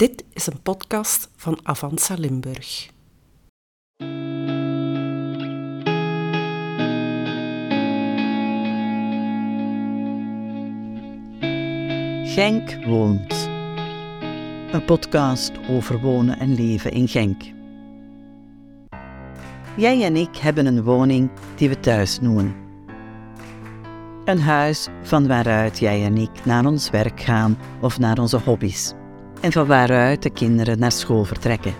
Dit is een podcast van Avanza Limburg. Genk woont. Een podcast over wonen en leven in Genk. Jij en ik hebben een woning die we thuis noemen. Een huis van waaruit jij en ik naar ons werk gaan of naar onze hobby's. En van waaruit de kinderen naar school vertrekken.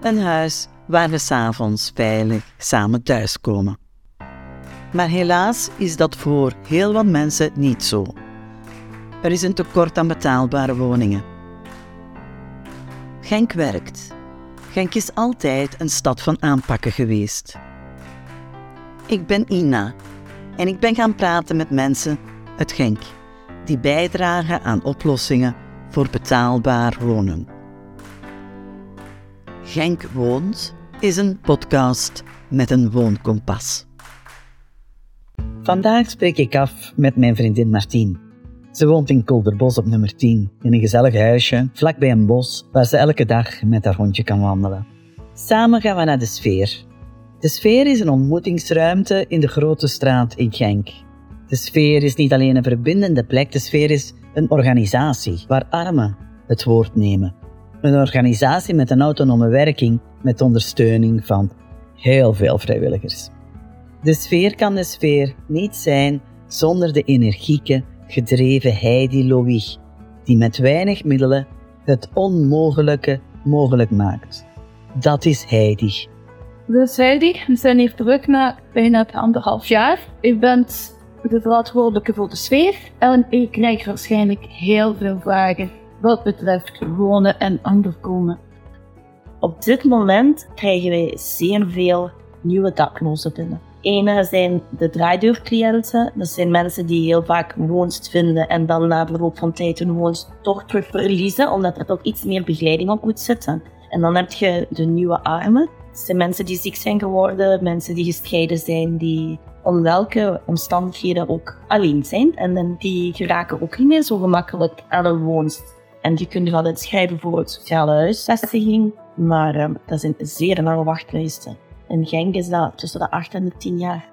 Een huis waar we s'avonds veilig samen thuiskomen. Maar helaas is dat voor heel wat mensen niet zo. Er is een tekort aan betaalbare woningen. Genk werkt. Genk is altijd een stad van aanpakken geweest. Ik ben Ina en ik ben gaan praten met mensen uit Genk die bijdragen aan oplossingen voor betaalbaar wonen. Genk Woont is een podcast met een woonkompas. Vandaag spreek ik af met mijn vriendin Martien. Ze woont in Kolderbos op nummer 10, in een gezellig huisje vlakbij een bos waar ze elke dag met haar hondje kan wandelen. Samen gaan we naar de sfeer. De sfeer is een ontmoetingsruimte in de grote straat in Genk. De sfeer is niet alleen een verbindende plek, de sfeer is een organisatie waar armen het woord nemen. Een organisatie met een autonome werking met ondersteuning van heel veel vrijwilligers. De sfeer kan de sfeer niet zijn zonder de energieke, gedreven Heidi Louis, die met weinig middelen het onmogelijke mogelijk maakt. Dat is Heidi. Dus Heidi, we zijn hier terug na bijna anderhalf jaar. U bent de verantwoordelijke voor de sfeer en u krijgt waarschijnlijk heel veel vragen wat betreft wonen en onderkomen. Op dit moment krijgen wij zeer veel nieuwe daklozen binnen. Ene zijn de draaideurcliënten. Dat zijn mensen die heel vaak woonst vinden en dan na verloop van tijd hun woonst toch terug verliezen, omdat er toch iets meer begeleiding op moet zitten. En dan heb je de nieuwe armen. Dat zijn mensen die ziek zijn geworden, mensen die gescheiden zijn, die om welke omstandigheden ook alleen zijn. En die geraken ook niet meer zo gemakkelijk aan woonst. En die kunnen wel schrijven voor het sociale huisvestiging, maar uh, dat zijn zeer lange wachtlijsten. In Genk is dat tussen de 8 en de 10 jaar.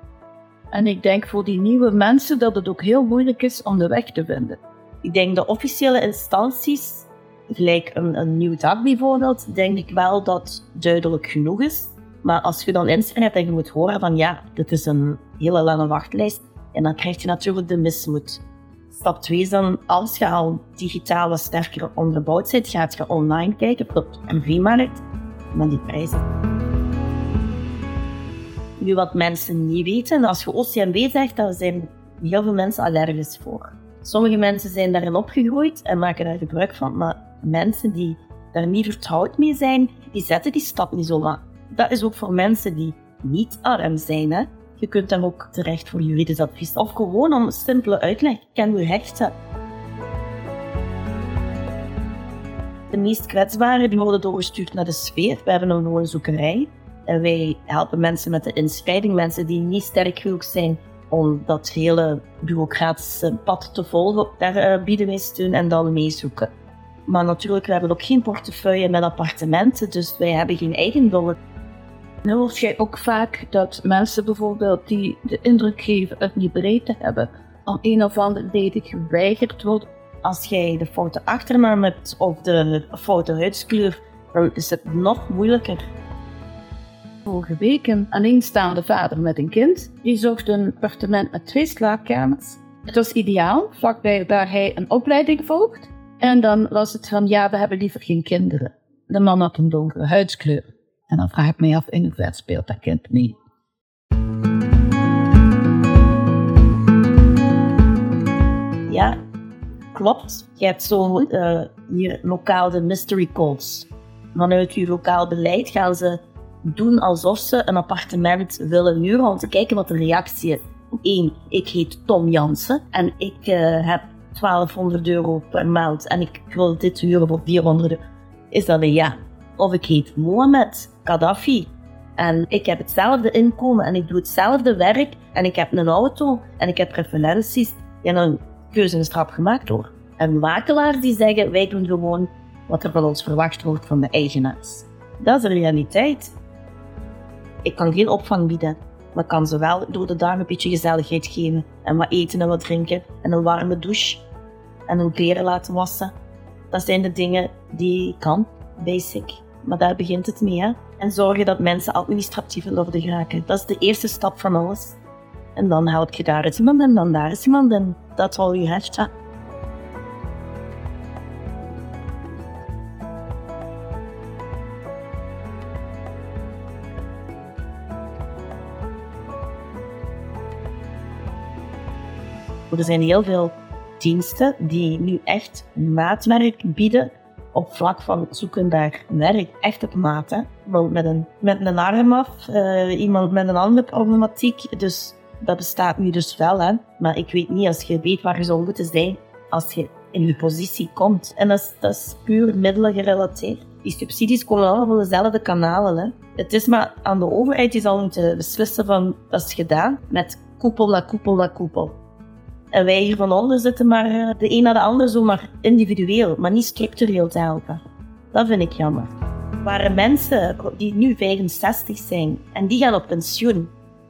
En ik denk voor die nieuwe mensen dat het ook heel moeilijk is om de weg te vinden. Ik denk de officiële instanties, gelijk een, een nieuw dak bijvoorbeeld, denk ik wel dat duidelijk genoeg is. Maar als je dan inschrijft en je moet horen van ja, dit is een hele lange wachtlijst, en dan krijg je natuurlijk de mismoed. Stap 2 is dan, als je al digitaal wat sterker onderbouwd bent, gaat je online kijken op een V-markt met die prijzen. Nu, wat mensen niet weten, als je OCMW zegt, dan zijn heel veel mensen allergisch voor. Sommige mensen zijn daarin opgegroeid en maken daar gebruik van, maar mensen die daar niet vertrouwd mee zijn, die zetten die stap niet zo lang. Dat is ook voor mensen die niet arm zijn. Hè? Je kunt dan ook terecht voor juridisch advies of gewoon om simpele uitleg. Ken je rechten. De meest kwetsbaren die worden doorgestuurd naar de sfeer. We hebben een woonzoekerij. En wij helpen mensen met de inschrijving, mensen die niet sterk genoeg zijn om dat hele bureaucratische pad te volgen. Daar bieden wij steun en dan meezoeken. Maar natuurlijk, we hebben ook geen portefeuille met appartementen, dus wij hebben geen eigendommen. Nu hoor jij ook vaak dat mensen bijvoorbeeld die de indruk geven het niet breed te hebben, om een of andere reden geweigerd wordt. Als jij de foute achternaam hebt of de foute huidskleur, dan is het nog moeilijker. Vorige week een alleenstaande vader met een kind, die zocht een appartement met twee slaapkamers. Het was ideaal, vlakbij waar hij een opleiding volgt. En dan was het van, ja, we hebben liever geen kinderen. De man had een donkere huidskleur. En dan vraag ik me af, in hoeverre speelt dat kind niet? Ja, klopt. Je hebt zo uh, hier lokaal de mystery calls. Vanuit je lokaal beleid gaan ze doen alsof ze een appartement willen huren om te kijken wat de reactie is. Eén, ik heet Tom Jansen en ik uh, heb 1200 euro per maand en ik wil dit huren voor 400 euro. Is dat een ja? Of ik heet Mohamed Gaddafi en ik heb hetzelfde inkomen en ik doe hetzelfde werk en ik heb een auto en ik heb preferenties. En een keuze is erop gemaakt hoor. En makelaars die zeggen, wij doen gewoon wat er van ons verwacht wordt van de eigenaars. Dat is de realiteit. Ik kan geen opvang bieden, maar kan ze wel door de dag een beetje gezelligheid geven en wat eten en wat drinken en een warme douche en hun kleren laten wassen. Dat zijn de dingen die ik kan, basic. Maar daar begint het mee. Hè? En zorgen dat mensen administratief in orde geraken. Dat is de eerste stap van alles. En dan help je daar iemand en dan daar is iemand en dat al je. Ja. Er zijn heel veel diensten die nu echt maatwerk bieden op vlak van zoeken naar werk. Echt op maat. Met een, met een arm af, uh, iemand met een andere problematiek. Dus dat bestaat nu dus wel. Hè? Maar ik weet niet als je weet waar je zou moeten zijn als je in die positie komt. En dat is, dat puur middelen gerelateerd. Die subsidies komen allemaal van dezelfde kanalen. Hè? Het is maar aan de overheid die zal moeten beslissen van dat is gedaan met koepel na koepel na koepel. En wij hier van onder zitten maar eh, de een na de ander zomaar individueel, maar niet structureel te helpen. Dat vind ik jammer. Waren mensen die nu 65 zijn en die gaan op pensioen.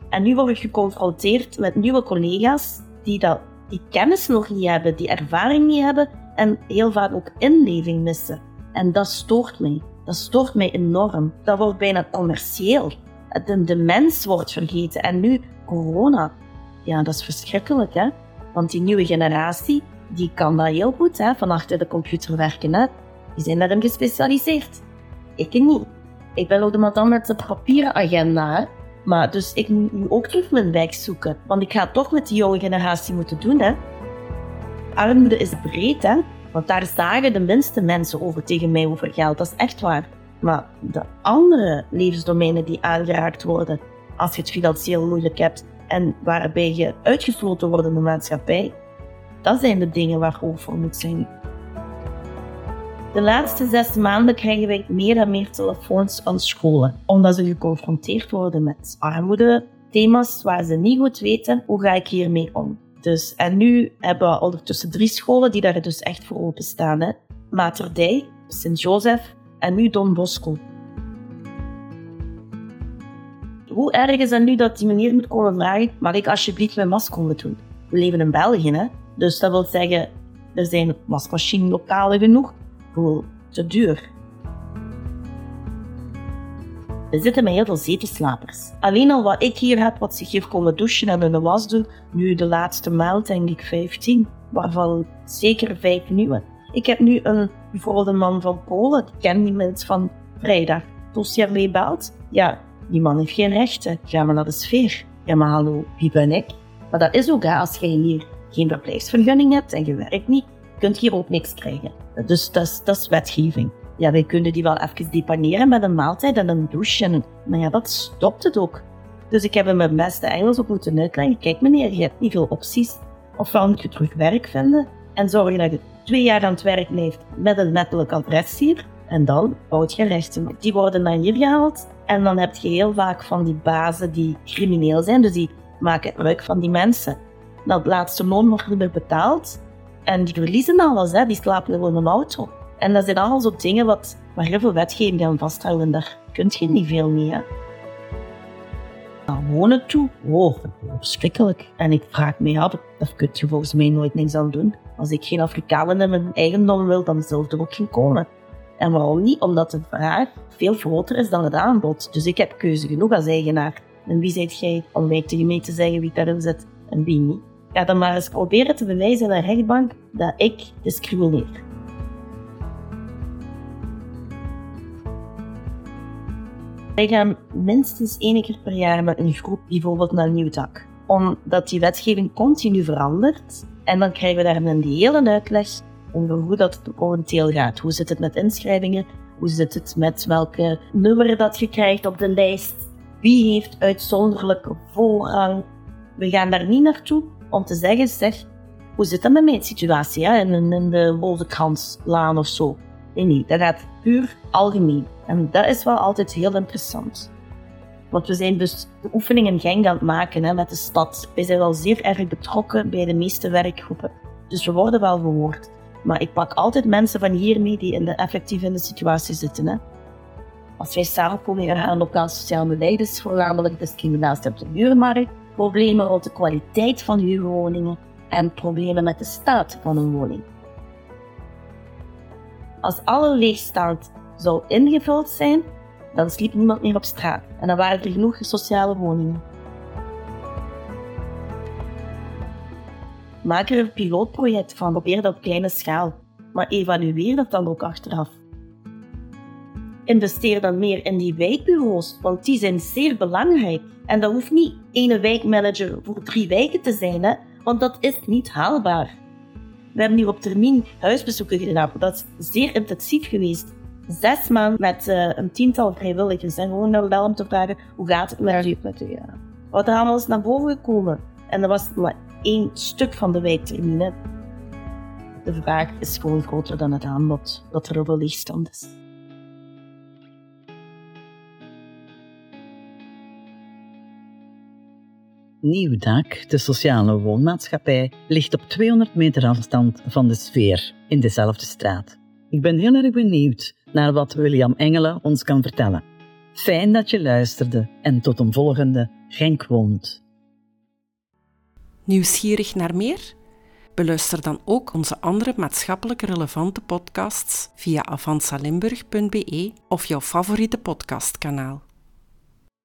En nu word ik geconfronteerd met nieuwe collega's die dat, die kennis nog niet hebben, die ervaring niet hebben en heel vaak ook inleving missen. En dat stoort mij. Dat stoort mij enorm. Dat wordt bijna commercieel. De, de mens wordt vergeten. En nu corona. Ja, dat is verschrikkelijk, hè? Want die nieuwe generatie, die kan dat heel goed, hè, van achter de computer werken. Hè. Die zijn daarin gespecialiseerd. Ik niet. Ik ben ook de madame met de papieren agenda. Maar dus ik moet nu ook terug mijn weg zoeken. Want ik ga het toch met die jonge generatie moeten doen. Hè. Armoede is breed, hè. Want daar zagen de minste mensen over tegen mij over geld. Dat is echt waar. Maar de andere levensdomeinen die aangeraakt worden, als je het financieel moeilijk hebt, en waarbij je uitgesloten wordt in de maatschappij, dat zijn de dingen waar je voor moet zijn. De laatste zes maanden krijgen wij meer en meer telefoons van scholen, omdat ze geconfronteerd worden met armoede, thema's waar ze niet goed weten hoe ga ik hiermee om. Dus, en nu hebben we ondertussen drie scholen die daar dus echt voor openstaan. Hè. Materdij, Sint-Joseph en nu Don Bosco. Hoe erg is het nu dat die meneer moet komen vragen, mag ik alsjeblieft mijn mas komen doen? We leven in België, hè? Dus dat wil zeggen, er zijn wasmachinelokalen genoeg, voor te duur. We zitten met heel veel zetelslapers. Alleen al wat ik hier heb, wat zich heeft komen douchen en een was doen, nu de laatste maand denk ik 15, waarvan zeker vijf nieuwe. Ik heb nu een, bijvoorbeeld een man van Polen, ik ken die mensen van vrijdag. Dossier belt. Ja, die man heeft geen rechten. Ga maar naar de sfeer. Ja, maar hallo, wie ben ik? Maar dat is ook, hè, als je hier geen verblijfsvergunning hebt en je werkt niet, kunt je hier ook niks krijgen. Dus dat is, dat is wetgeving. Ja, wij kunnen die wel even depaneren met een maaltijd en een douche. En, maar ja, dat stopt het ook. Dus ik heb hem mijn beste Engels ook moeten uitleggen. Kijk meneer, je hebt niet veel opties. Ofwel moet je terug werk vinden en zorgen dat je twee jaar aan het werk blijft met een wettelijk adres hier. En dan bouwt je rechten. Die worden dan hier gehaald. En dan heb je heel vaak van die bazen die crimineel zijn. Dus die maken gebruik van die mensen. Dat laatste loon wordt niet meer betaald. En die verliezen alles. Hè. Die slapen in een auto. En dat zijn allemaal zo dingen wat, waar heel veel wetgeving aan vasthouden. Daar kun je niet veel mee. Hè. wonen toe, oh, verschrikkelijk. En ik vraag me af, daar kun je volgens mij nooit niks aan doen. Als ik geen Afrikanen in mijn eigendom wil, dan zullen er ook geen komen. En waarom niet? Omdat de vraag veel groter is dan het aanbod. Dus ik heb keuze genoeg als eigenaar. En wie zijt jij om mij tegen mij te zeggen wie daarin zit en wie niet? Ga dan maar eens proberen te bewijzen aan de rechtbank dat ik discrimineer. Wij gaan minstens één keer per jaar met een groep bijvoorbeeld naar nieuw dak. Omdat die wetgeving continu verandert. En dan krijgen we daar een hele uitleg over hoe dat momenteel gaat. Hoe zit het met inschrijvingen? Hoe zit het met welke nummer dat je krijgt op de lijst? Wie heeft uitzonderlijke voorrang? We gaan daar niet naartoe om te zeggen, zeg, hoe zit dat met mijn situatie hè? In, de Woldekranslaan of zo? Nee, nee, dat gaat puur algemeen. En dat is wel altijd heel interessant. Want we zijn dus de oefeningen gang aan het maken hè, met de stad. Wij zijn al zeer erg betrokken bij de meeste werkgroepen. Dus we worden wel gehoord. Maar ik pak altijd mensen van hier mee die in de, effectief in de situatie zitten. Hè. Als wij samenkomen in een lokaal sociaal beleid is voornamelijk discriminatie op de huurmarkt, problemen rond de kwaliteit van huurwoningen en problemen met de staat van een woning. Als alle leegstand zou ingevuld zijn, dan sliep niemand meer op straat en dan waren er genoeg sociale woningen. Maak er een pilootproject van, probeer dat op kleine schaal, maar evalueer dat dan ook achteraf. Investeer dan meer in die wijkbureaus, want die zijn zeer belangrijk. En dat hoeft niet ene wijkmanager voor drie wijken te zijn, hè, want dat is niet haalbaar. We hebben hier op termijn huisbezoeken gedaan. Dat is zeer intensief geweest. Zes maanden met uh, een tiental vrijwilligers. En gewoon naar wel om te vragen, hoe gaat het met ja. Wat er allemaal is naar boven gekomen. En dat was maar één stuk van de wijktermine. De vraag is gewoon groter dan het aanbod, dat er een leegstand is. Nieuwdak, de sociale woonmaatschappij, ligt op 200 meter afstand van de sfeer in dezelfde straat. Ik ben heel erg benieuwd naar wat William Engelen ons kan vertellen. Fijn dat je luisterde en tot een volgende Genk woont. Nieuwsgierig naar meer? Beluister dan ook onze andere maatschappelijk relevante podcasts via avansalimburg.be of jouw favoriete podcastkanaal.